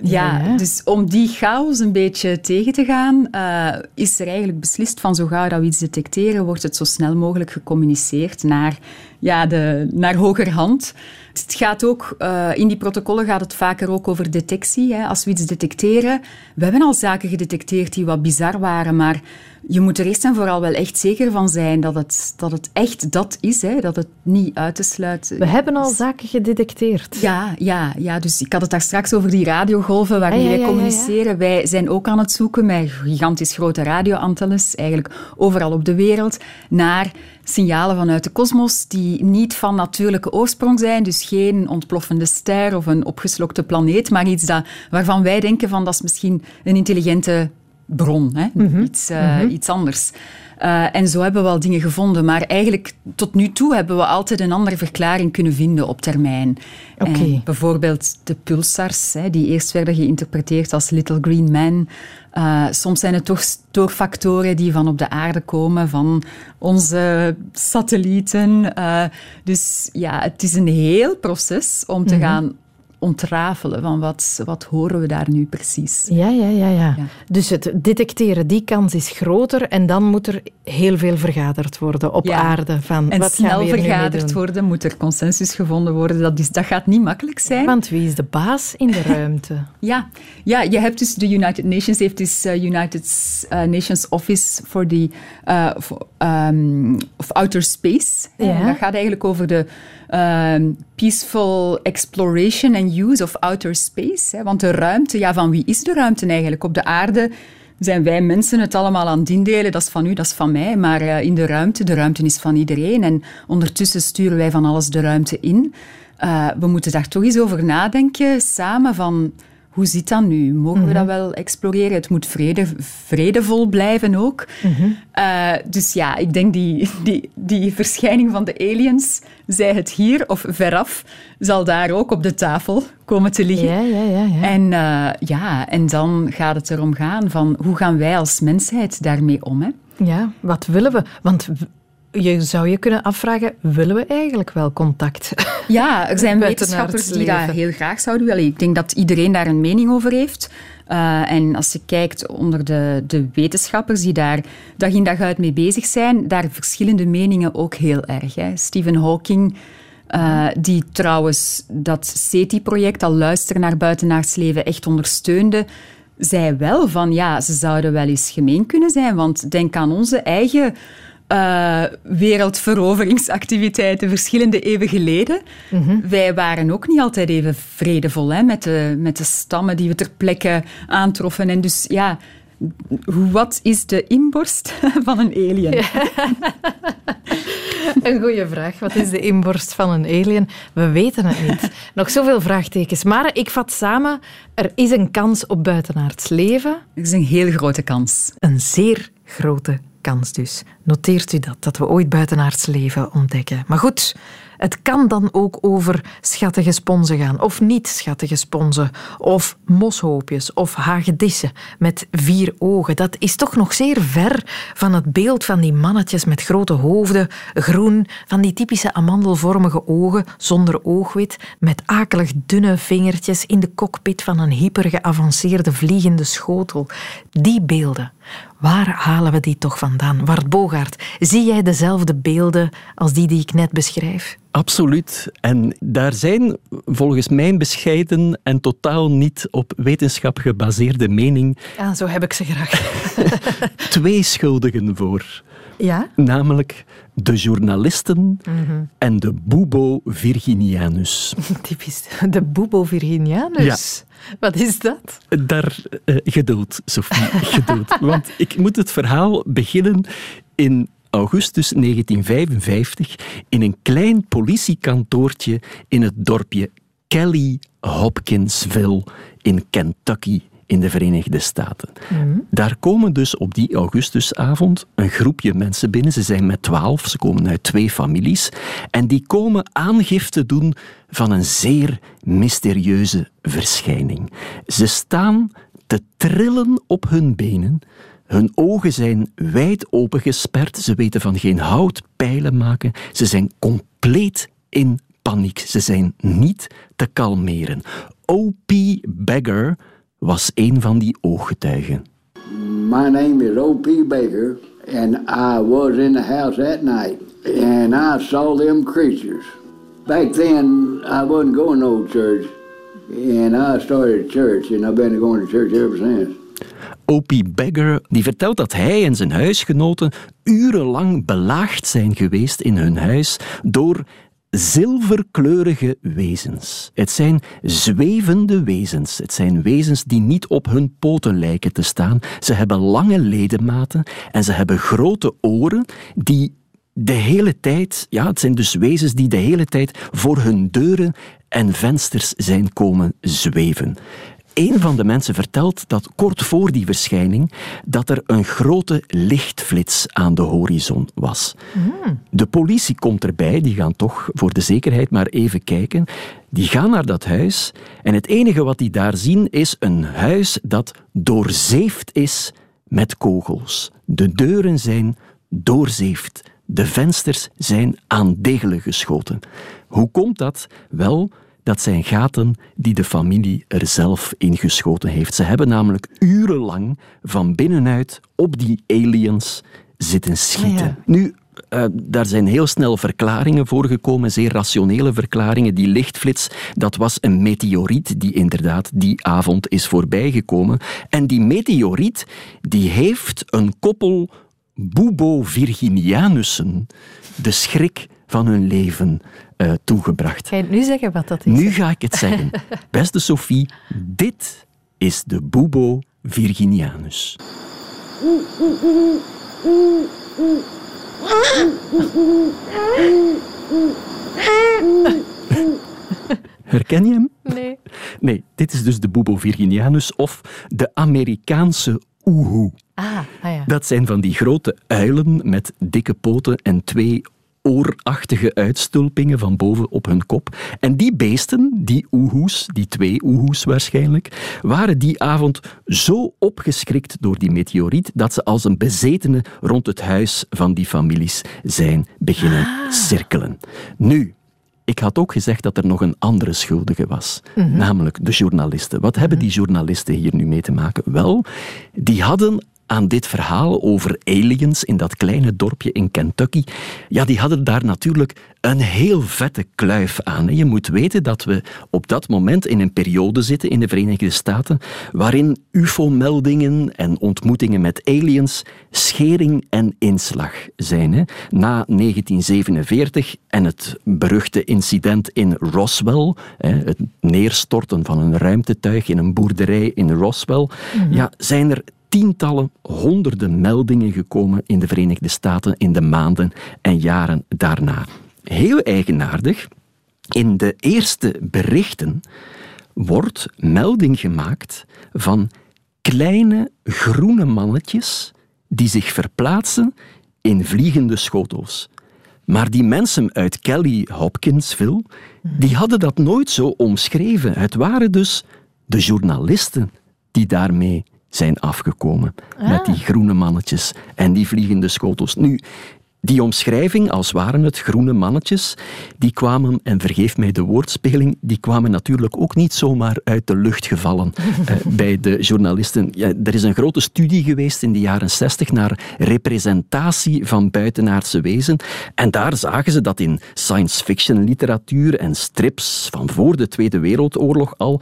ja, ja, dus om die chaos een beetje tegen te gaan, uh, is er eigenlijk beslist van zo gauw dat we iets detecteren, wordt het zo snel mogelijk gecommuniceerd naar, ja, de, naar hogerhand. Het gaat ook, uh, in die protocollen gaat het vaker ook over detectie. Hè. Als we iets detecteren, we hebben al zaken gedetecteerd die wat bizar waren, maar je moet er eerst en vooral wel echt zeker van zijn dat het, dat het echt dat is, hè, dat het niet uit te sluiten We hebben al zaken gedetecteerd. Ja, ja, ja, dus ik had het daar straks over die radiogolven waarmee Ah, ja, wij ja, communiceren. Wij zijn ook aan het zoeken met gigantisch grote radioantennes, eigenlijk overal op de wereld, naar signalen vanuit de kosmos die niet van natuurlijke oorsprong zijn, dus geen ontploffende ster of een opgeslokte planeet, maar iets dat, waarvan wij denken van dat is misschien een intelligente bron, hè? Mhm. Iets, eh, iets anders. Eh, en zo hebben we wel dingen gevonden, maar eigenlijk tot nu toe hebben we altijd een andere verklaring kunnen vinden op termijn. En bijvoorbeeld de pulsars, hè, die eerst werden geïnterpreteerd als Little Green Men. Eh, soms zijn het toch stoorfactoren die van op de aarde komen, van onze satellieten. Dus ja, het is een heel proces om te Mhm. gaan ontrafelen van wat, wat horen we daar nu precies. Ja, ja, ja, ja. Dus het detecteren, die kans is groter en dan moet er heel veel vergaderd worden op Ja. aarde. Van, En wat snel vergaderd worden, moet er consensus gevonden worden. Dat, is, dat gaat niet makkelijk zijn. Want wie is de baas in de ruimte? Ja, ja, je hebt dus de United Nations, heeft dus eh, United uh, Nations Office for the uh, for, um, of Outer Space. Ja. En dat gaat eigenlijk over de um, peaceful exploration and use of outer space. Hè. Want de ruimte, ja, van wie is de ruimte eigenlijk? Op de aarde zijn wij mensen het allemaal aan het indelen. Dat is van u, dat is van mij. Maar uh, in de ruimte, de ruimte is van iedereen. En ondertussen sturen wij van alles de ruimte in. Uh, we moeten daar toch eens over nadenken, samen van... Hoe zit dat nu? Mogen we dat wel exploreren? Het moet vrede, vredevol blijven ook. Uh, dus ja, ik denk die, die, die verschijning van de aliens, zij het hier of veraf, zal daar ook op de tafel komen te liggen. Ja, ja, ja. ja. En, uh, ja, en dan gaat het erom gaan van hoe gaan wij als mensheid daarmee om? Hè? Ja, wat willen we? Want je zou je kunnen afvragen, willen we eigenlijk wel contact? Ja, er zijn wetenschappers die dat heel graag zouden willen. Ik denk dat iedereen daar een mening over heeft. Uh, en als je kijkt onder de, de wetenschappers die daar dag in dag uit mee bezig zijn, daar verschillende meningen ook heel erg. Hè. Stephen Hawking, uh, die trouwens dat SETI-project, al luisteren naar buitenaards leven, echt ondersteunde, zei wel van ja, ze zouden wel eens gemeen kunnen zijn, want denk aan onze eigen uh, wereldveroveringsactiviteiten verschillende eeuwen geleden. Mm -hmm. Wij waren ook niet altijd even vredevol hè, met, de, met de stammen die we ter plekke aantroffen. En dus ja, wat is de inborst van een alien? Ja. Een goede vraag. Wat is de inborst van een alien? We weten het niet. Nog zoveel vraagtekens. Maar ik vat samen, er is een kans op buitenaards leven. Er is een heel grote kans. Een zeer grote kans dus. Noteert u dat, dat we ooit buitenaards leven ontdekken. Maar goed, het kan dan ook over schattige sponsen gaan, of niet schattige sponsen, of moshoopjes, of hagedissen met vier ogen. Dat is toch nog zeer ver van het beeld van die mannetjes met grote hoofden, groen, van die typische amandelvormige ogen, zonder oogwit, met akelig dunne vingertjes in de cockpit van een hyper geavanceerde vliegende schotel. Die beelden. Waar halen we die toch vandaan? Wart Bogaert, zie jij dezelfde beelden als die die ik net beschrijf? Absoluut. En daar zijn volgens mijn bescheiden en totaal niet op wetenschap gebaseerde mening. Ja, zo heb ik ze graag. twee schuldigen voor. Ja? Namelijk de journalisten mm-hmm. en de Bubo virginianus. Typisch, de Bubo virginianus. Ja. Wat is dat? Daar, uh, geduld, Sophie, geduld. Want ik moet het verhaal beginnen in augustus 1955 in een klein politiekantoortje in het dorpje Kelly Hopkinsville in Kentucky in de Verenigde Staten. Mm. Daar komen dus op die augustusavond een groepje mensen binnen. Ze zijn met twaalf, ze komen uit twee families. En die komen aangifte doen van een zeer mysterieuze verschijning. Ze staan te trillen op hun benen. Hun ogen zijn wijd opengesperd. Ze weten van geen hout pijlen maken. Ze zijn compleet in paniek. Ze zijn niet te kalmeren. O.P. Bagger was een van die ooggetuigen. My name is O.P. Baker and I was in the house that night and I saw them creatures. Back then I wasn't going to no church and I started church and I've been going to church ever since. Opie Beggar, die vertelt dat hij en zijn huisgenoten urenlang belaagd zijn geweest in hun huis door zilverkleurige wezens. Het zijn zwevende wezens. Het zijn wezens die niet op hun poten lijken te staan. Ze hebben lange ledematen en ze hebben grote oren die de hele tijd, ja, het zijn dus wezens die de hele tijd voor hun deuren en vensters zijn komen zweven. Een van de mensen vertelt dat kort voor die verschijning dat er een grote lichtflits aan de horizon was. De politie komt erbij, die gaan toch voor de zekerheid maar even kijken. Die gaan naar dat huis en het enige wat die daar zien is een huis dat doorzeefd is met kogels. De deuren zijn doorzeefd. De vensters zijn aan degelen geschoten. Hoe komt dat? Wel, dat zijn gaten die de familie er zelf ingeschoten heeft. Ze hebben namelijk urenlang van binnenuit op die aliens zitten schieten. Nu, uh, daar zijn heel snel verklaringen voor gekomen, zeer rationele verklaringen. Die lichtflits, dat was een meteoriet die inderdaad die avond is voorbijgekomen. En die meteoriet, die heeft een koppel Bubo virginianussen, de schrik van hun leven, uh, toegebracht. Ga je nu zeggen wat dat is? Nu ga ik het zeggen. Beste Sophie, dit is de Bubo virginianus. Herken je hem? Nee. Nee, dit is dus de Bubo virginianus of de Amerikaanse oehoe. Ah, ah ja. Dat zijn van die grote uilen met dikke poten en twee oorachtige uitstulpingen van boven op hun kop. En die beesten, die oehoes, die twee oehoes waarschijnlijk, waren die avond zo opgeschrikt door die meteoriet dat ze als een bezetene rond het huis van die families zijn beginnen Ah. cirkelen. Nu, ik had ook gezegd dat er nog een andere schuldige was, Mhm. namelijk de journalisten. Wat hebben die journalisten hier nu mee te maken? Wel, die hadden aan dit verhaal over aliens in dat kleine dorpje in Kentucky, ja, die hadden daar natuurlijk een heel vette kluif aan. Je moet weten dat we op dat moment in een periode zitten in de Verenigde Staten waarin ufo-meldingen en ontmoetingen met aliens schering en inslag zijn. Hè. Na 1947 en het beruchte incident in Roswell, het neerstorten van een ruimtetuig in een boerderij in Roswell, Mhm. ja, zijn er tientallen, honderden meldingen gekomen in de Verenigde Staten in de maanden en jaren daarna. Heel eigenaardig, in de eerste berichten wordt melding gemaakt van kleine groene mannetjes die zich verplaatsen in vliegende schotels. Maar die mensen uit Kelly Hopkinsville, die hadden dat nooit zo omschreven. Het waren dus de journalisten die daarmee zijn afgekomen. Met die groene mannetjes en die vliegende schotels. Nu, die omschrijving, als waren het groene mannetjes, die kwamen, en vergeef mij de woordspeling, die kwamen natuurlijk ook niet zomaar uit de lucht gevallen eh, bij de journalisten. Ja, er is een grote studie geweest in de jaren 60 naar representatie van buitenaardse wezen. En daar zagen ze dat in science fiction literatuur en strips van voor de Tweede Wereldoorlog al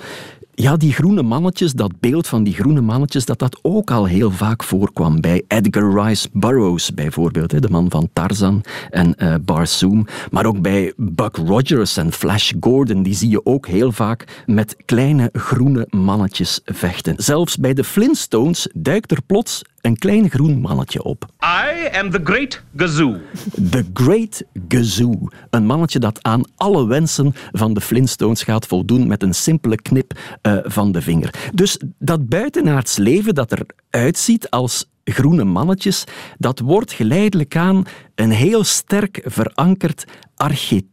ja, die groene mannetjes, dat beeld van die groene mannetjes, dat dat ook al heel vaak voorkwam bij Edgar Rice Burroughs bijvoorbeeld, de man van Tarzan en eh Barsoom. Maar ook bij Buck Rogers en Flash Gordon, die zie je ook heel vaak met kleine groene mannetjes vechten. Zelfs bij de Flintstones duikt er plots een klein groen mannetje op. I am the Great Gazoo. The Great Gazoo. Een mannetje dat aan alle wensen van de Flintstones gaat voldoen met een simpele knip eh, van de vinger. Dus dat buitenaards leven dat eruit ziet als groene mannetjes, dat wordt geleidelijk aan een heel sterk verankerd archetype.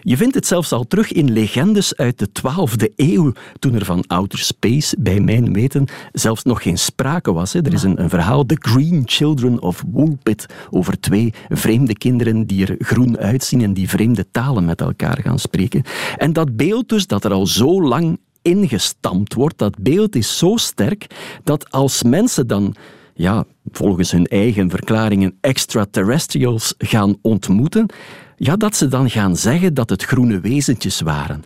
Je vindt het zelfs al terug in legendes uit de 12e eeuw, toen er van outer space, bij mijn weten, zelfs nog geen sprake was. Hè. Er is een, een verhaal, The Green Children of Woolpit, over twee vreemde kinderen die er groen uitzien en die vreemde talen met elkaar gaan spreken. En dat beeld dus, dat er al zo lang ingestampt wordt, dat beeld is zo sterk dat als mensen dan ja, volgens hun eigen verklaringen extraterrestrials gaan ontmoeten, ja, dat ze dan gaan zeggen dat het groene wezentjes waren.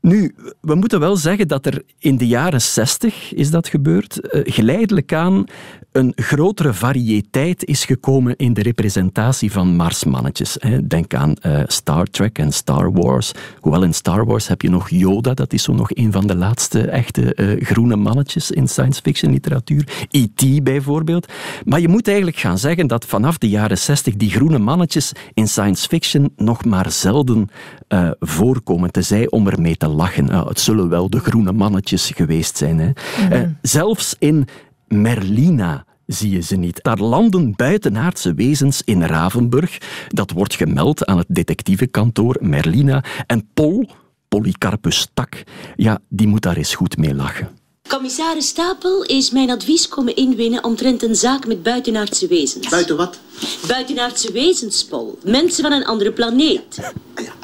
Nu, we moeten wel zeggen dat er in de jaren 60 is dat gebeurd, eh, geleidelijk aan een grotere variëteit is gekomen in de representatie van Marsmannetjes. Denk aan uh, Star Trek en Star Wars. Hoewel in Star Wars heb je nog Yoda, dat is zo nog een van de laatste echte uh, groene mannetjes in science fiction literatuur. E.T. bijvoorbeeld. Maar je moet eigenlijk gaan zeggen dat vanaf de jaren 60 die groene mannetjes in science fiction nog maar zelden uh, voorkomen, tenzij om ermee te lachen. het zullen wel de groene mannetjes geweest zijn. Hè. Mm. zelfs in Merlina zie je ze niet. Daar landen buitenaardse wezens in Ravenburg. Dat wordt gemeld aan het detectivekantoor Merlina. En Pol, Polycarpus Tak, ja, die moet daar eens goed mee lachen. Commissaris Stapel is mijn advies komen inwinnen omtrent een zaak met buitenaardse wezens. Buiten wat? Buitenaardse wezens, Pol. Mensen van een andere planeet.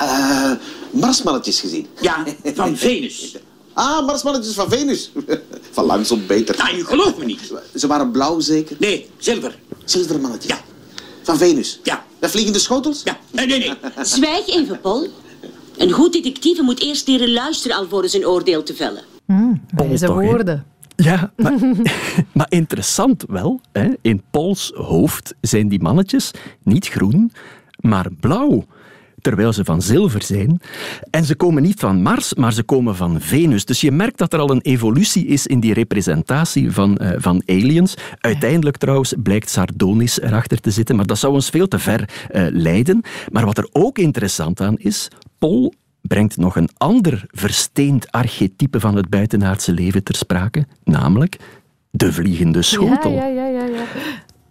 Uh, Marsmannetjes gezien? Ja, van Venus. Ah, Marsmannetjes van Venus. Van langsom beter. Nou, je gelooft me niet. Ze waren blauw zeker? Nee, zilver. Zilvermannetjes? Ja. Van Venus? Ja. Met vliegende schotels? Ja. Nee, nee, nee. Zwijg even, Paul. Een goed detectieve moet eerst leren luisteren alvorens zijn oordeel te vellen. Mm, wijze woorden. Ja, maar, maar, interessant wel. Hè? In Pauls hoofd zijn die mannetjes niet groen, maar blauw terwijl ze van zilver zijn. En ze komen niet van Mars, maar ze komen van Venus. Dus je merkt dat er al een evolutie is in die representatie van, uh, van aliens. Uiteindelijk trouwens blijkt Sardonis erachter te zitten, maar dat zou ons veel te ver uh, leiden. Maar wat er ook interessant aan is, Paul brengt nog een ander versteend archetype van het buitenaardse leven ter sprake, namelijk de vliegende schotel. Ja, ja, ja,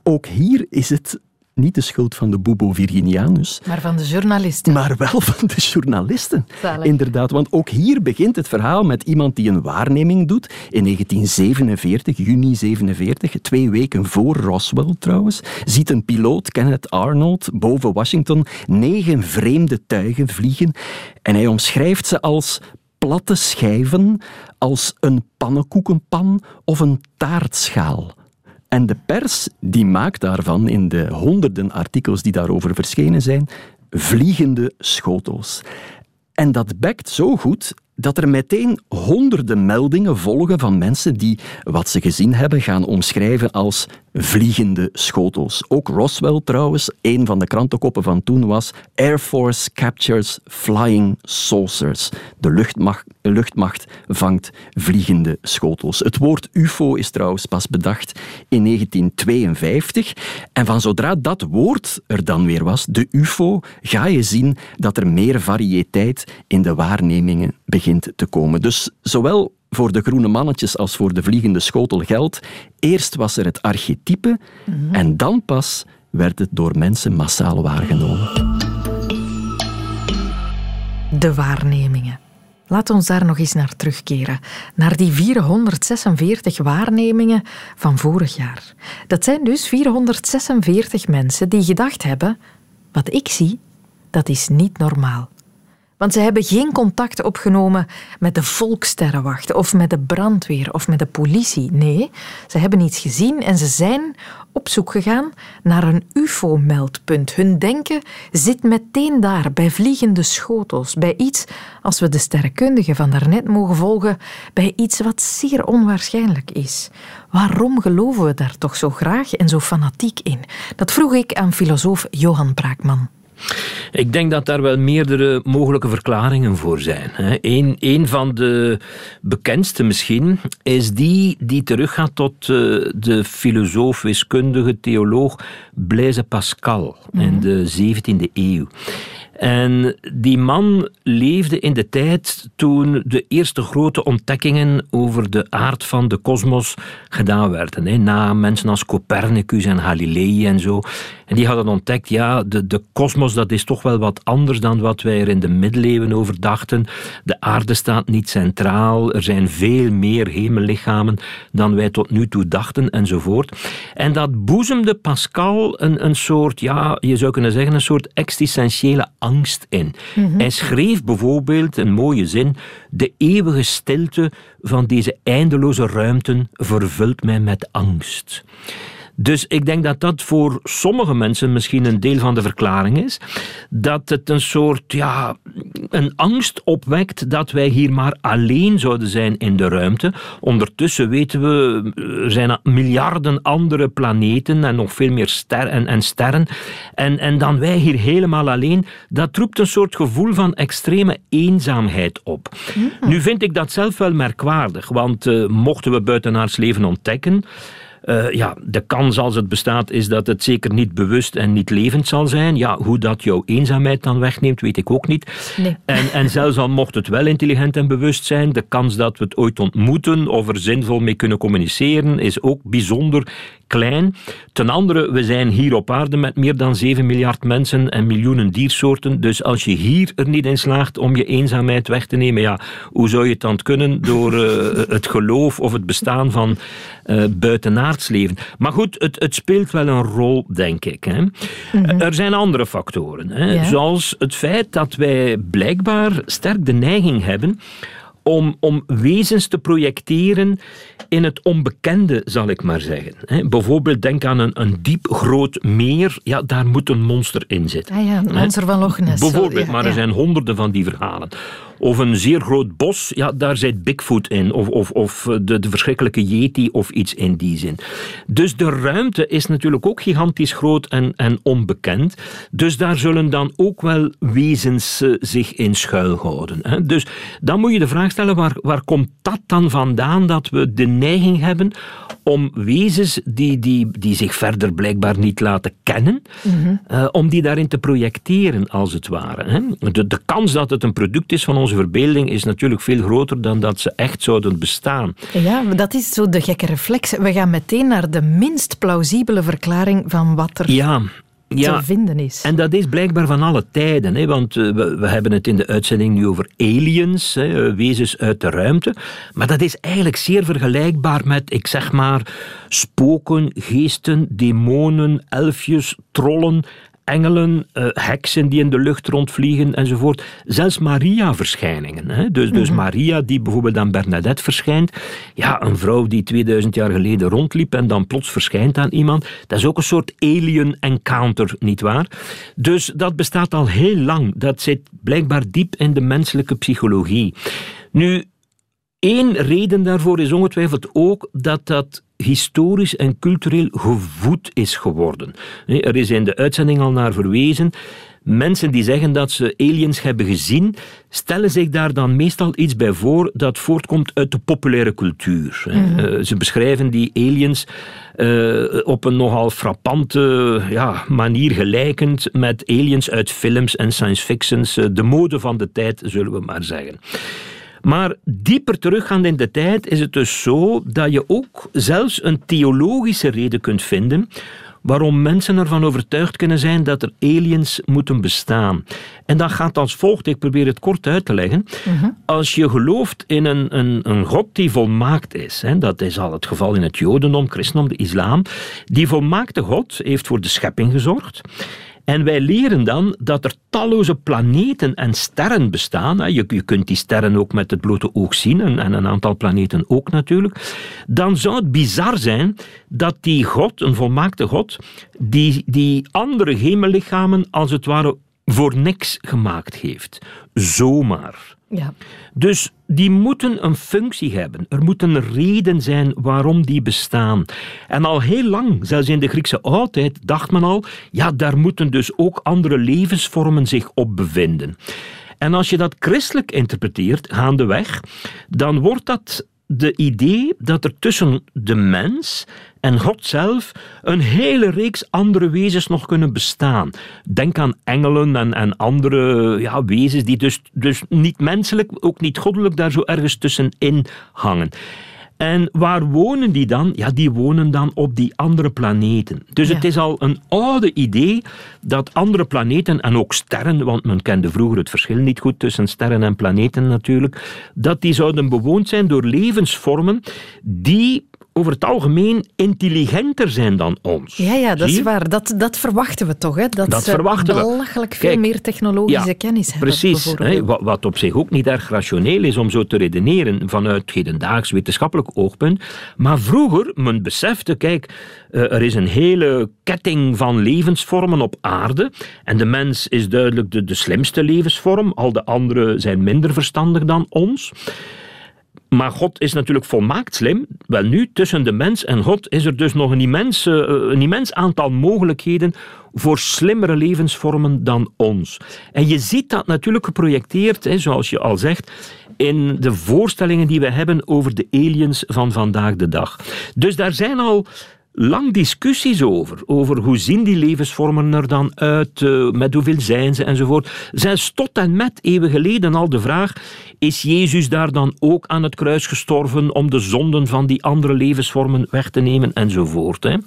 Ook hier is het niet de schuld van de Bubo Virginianus. Maar van de journalisten. Maar wel van de journalisten. Inderdaad, want ook hier begint het verhaal met iemand die een waarneming doet. In 1947, juni 47, twee weken voor Roswell trouwens, ziet een piloot, Kenneth Arnold, boven Washington negen vreemde tuigen vliegen. En hij omschrijft ze als platte schijven, als een pannenkoekenpan of een taartschaal. En de pers die maakt daarvan, in de honderden artikels die daarover verschenen zijn, vliegende schotels. En dat bekt zo goed dat er meteen honderden meldingen volgen van mensen die wat ze gezien hebben gaan omschrijven als vliegende schotels. Ook Roswell trouwens, een van de krantenkoppen van toen was Air Force captures flying saucers. De luchtmacht, luchtmacht vangt vliegende schotels. Het woord UFO is trouwens pas bedacht in 1952 en van zodra dat woord er dan weer was, de UFO, ga je zien dat er meer variëteit in de waarnemingen begint te komen. Dus zowel voor de groene mannetjes als voor de vliegende schotel geldt. Eerst was er het archetype mhm. en dan pas werd het door mensen massaal waargenomen. De waarnemingen. Laat ons daar nog eens naar terugkeren. Naar die 446 waarnemingen van vorig jaar. Dat zijn dus 446 mensen die gedacht hebben: wat ik zie, dat is niet normaal. Want ze hebben geen contact opgenomen met de volksterrenwacht of met de brandweer of met de politie. Nee, ze hebben iets gezien en ze zijn op zoek gegaan naar een UFO-meldpunt. Hun denken zit meteen daar, bij vliegende schotels, bij iets, als we de sterrenkundige van daarnet mogen volgen, bij iets wat zeer onwaarschijnlijk is. Waarom geloven we daar toch zo graag en zo fanatiek in? Dat vroeg ik aan filosoof Johan Braakman. Ik denk dat daar wel meerdere mogelijke verklaringen voor zijn. Een, een van de bekendste misschien is die die teruggaat tot eh, de filosoof, wiskundige, theoloog Blaise Pascal in mhm. de 17e eeuw. En die man leefde in de tijd toen de eerste grote ontdekkingen over de aard van de kosmos gedaan werden. Na mensen als Copernicus en Galilei en zo. En die hadden ontdekt, ja, de kosmos dat is toch wel wat anders dan wat wij er in de middeleeuwen over dachten. De aarde staat niet centraal, er zijn veel meer hemellichamen dan wij tot nu toe dachten enzovoort. En dat boezemde Pascal een, een soort, ja, je zou kunnen zeggen, een soort existentiële angst in. Mhm. Hij schreef bijvoorbeeld een mooie zin: De eeuwige stilte van deze eindeloze ruimten vervult mij met angst. Dus ik denk dat dat voor sommige mensen misschien een deel van de verklaring is. Dat het een soort, ja, een angst opwekt dat wij hier maar alleen zouden zijn in de ruimte. Ondertussen weten we, er zijn miljarden andere planeten en nog veel meer sterren en, en sterren. En, en dan wij hier helemaal alleen. Dat roept een soort gevoel van extreme eenzaamheid op. Nu vind ik dat zelf wel merkwaardig, want uh, mochten we buitenaards leven ontdekken, uh, ja, de kans als het bestaat is dat het zeker niet bewust en niet levend zal zijn. Ja, hoe dat jouw eenzaamheid dan wegneemt, weet ik ook niet. Nee. En, en zelfs al mocht het wel intelligent en bewust zijn, de kans dat we het ooit ontmoeten of er zinvol mee kunnen communiceren, is ook bijzonder klein. Ten andere, we zijn hier op aarde met meer dan 7 miljard mensen en miljoenen diersoorten. Dus als je hier er niet in slaagt om je eenzaamheid weg te nemen, ja, hoe zou je het dan kunnen door uh, het geloof of het bestaan van uh, buitenaards leven? Maar goed, het, het, speelt wel een rol, denk ik. Hè. Mm -hmm. Er zijn andere factoren, hè, ja. zoals het feit dat wij blijkbaar sterk de neiging hebben om, om wezens te projecteren in het onbekende, zal ik maar zeggen. He, bijvoorbeeld denk aan een, een diep groot meer, ja, daar moet een monster in zitten. Ah ja, een monster van Loch Ness. Bijvoorbeeld, ja, maar er ja. zijn honderden van die verhalen. Of een zeer groot bos, ja, daar zit Bigfoot in. Of, of, of de, de verschrikkelijke Yeti of iets in die zin. Dus de ruimte is natuurlijk ook gigantisch groot en, en onbekend. Dus daar zullen dan ook wel wezens uh, zich in schuilhouden. Hè. Dus dan moet je de vraag stellen, waar, waar komt dat dan vandaan dat we de neiging hebben om wezens die, die, die zich verder blijkbaar niet laten kennen, mm -hmm. uh, om die daarin te projecteren, als het ware. Hè. De, de kans dat het een product is van onze verbeelding is natuurlijk veel groter dan dat ze echt zouden bestaan. Ja, dat is zo de gekke reflex. We gaan meteen naar de minst plausibele verklaring van wat er ja, ja, te vinden is. En dat is blijkbaar van alle tijden. Hè, want uh, we, we, hebben het in de uitzending nu over aliens, hè, wezens uit de ruimte. Maar dat is eigenlijk zeer vergelijkbaar met, ik zeg maar, spoken, geesten, demonen, elfjes, trollen engelen, uh, heksen die in de lucht rondvliegen enzovoort. Zelfs Maria-verschijningen. Hè? Dus, dus mm -hmm. Maria die bijvoorbeeld aan Bernadette verschijnt. Ja, een vrouw die 2000 jaar geleden rondliep en dan plots verschijnt aan iemand. Dat is ook een soort alien encounter, nietwaar? Dus dat bestaat al heel lang. Dat zit blijkbaar diep in de menselijke psychologie. Nu, één reden daarvoor is ongetwijfeld ook dat dat historisch en cultureel gevoed is geworden. Er is in de uitzending al naar verwezen. Mensen die zeggen dat ze aliens hebben gezien, stellen zich daar dan meestal iets bij voor dat voortkomt uit de populaire cultuur. Mm -hmm. Ze beschrijven die aliens uh, op een nogal frappante ja, manier gelijkend met aliens uit films en science fictions. De mode van de tijd, zullen we maar zeggen. Maar dieper teruggaand in de tijd is het dus zo dat je ook zelfs een theologische reden kunt vinden waarom mensen ervan overtuigd kunnen zijn dat er aliens moeten bestaan. En dat gaat als volgt, ik probeer het kort uit te leggen. Uh -huh. Als je gelooft in een, een, een God die volmaakt is, hè, dat is al het geval in het Jodendom, Christendom, de islam, die volmaakte God heeft voor de schepping gezorgd. En wij leren dan dat er talloze planeten en sterren bestaan. Je, kunt die sterren ook met het blote oog zien, en, en een aantal planeten ook natuurlijk. Dan zou het bizar zijn dat die God, een volmaakte God, die, die andere hemellichamen als het ware voor niks gemaakt heeft. Zomaar. Ja. Dus die moeten een functie hebben. Er moet een reden zijn waarom die bestaan. En al heel lang, zelfs in de Griekse oudheid, dacht men al, ja, daar moeten dus ook andere levensvormen zich op bevinden. En als je dat christelijk interpreteert, gaandeweg, dan wordt dat de idee dat er tussen de mens en God zelf een hele reeks andere wezens nog kunnen bestaan. Denk aan engelen en, en andere ja, wezens die dus, dus niet menselijk, ook niet goddelijk, daar zo ergens tussenin hangen. En waar wonen die dan? Ja, die wonen dan op die andere planeten. Dus ja. het is al een oude idee dat andere planeten, en ook sterren, want men kende vroeger het verschil niet goed tussen sterren en planeten natuurlijk, dat die zouden bewoond zijn door levensvormen die over het algemeen intelligenter zijn dan ons. Ja, ja, dat is waar. Dat, dat verwachten we toch, hè? Dat, Dat ze verwachten we. belachelijk veel Kijk, meer technologische Ja, kennis hebben. Precies, hè, wat, wat op zich ook niet erg rationeel is om zo te redeneren vanuit hedendaags wetenschappelijk oogpunt. Maar vroeger, men besefte, kijk, eh, er is een hele ketting van levensvormen op aarde en de mens is duidelijk de, de slimste levensvorm, al de anderen zijn minder verstandig dan ons. Maar God is natuurlijk volmaakt slim. Wel nu, tussen de mens en God is er dus nog een immens, eh, een immens aantal mogelijkheden voor slimmere levensvormen dan ons. En je ziet dat natuurlijk geprojecteerd, zoals je al zegt, in de voorstellingen die we hebben over de aliens van vandaag de dag. Dus daar zijn al lang discussies over. Over hoe zien die levensvormen er dan uit, eh, met hoeveel zijn ze enzovoort. Zijn tot en met eeuwen geleden al de vraag: is Jezus daar dan ook aan het kruis gestorven om de zonden van die andere levensvormen weg te nemen enzovoort. Hè?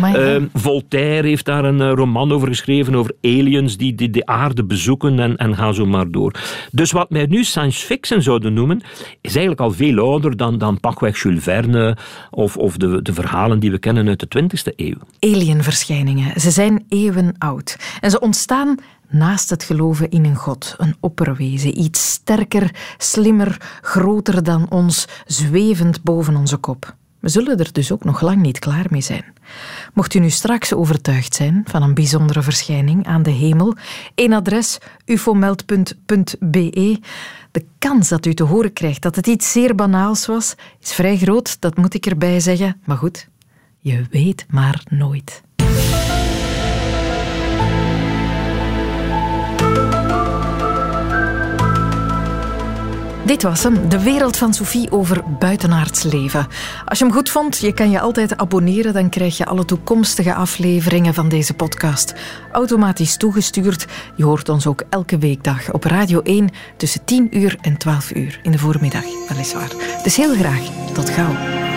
Maar ja. Eh, Voltaire heeft daar een eh, roman over geschreven over aliens die, die de aarde bezoeken en, en gaan zo maar door. Dus wat wij nu science fiction zouden noemen, is eigenlijk al veel ouder dan, dan pakweg Jules Verne of, of de, de verhalen die we kennen de 20e eeuw. Alienverschijningen. Ze zijn eeuwen oud. En ze ontstaan naast het geloven in een God, een opperwezen, iets sterker, slimmer, groter dan ons, zwevend boven onze kop. We zullen er dus ook nog lang niet klaar mee zijn. Mocht u nu straks overtuigd zijn van een bijzondere verschijning aan de hemel, één adres ufomeld.be. De kans dat u te horen krijgt dat het iets zeer banaals was, is vrij groot, dat moet ik erbij zeggen. Maar goed, je weet maar nooit. Dit was hem, de wereld van Sophie over buitenaards leven. Als je hem goed vond, je kan je altijd abonneren, dan krijg je alle toekomstige afleveringen van deze podcast automatisch toegestuurd. Je hoort ons ook elke weekdag op Radio 1 tussen 10 uur en 12 uur in de voormiddag, weliswaar. Dus heel graag, tot gauw.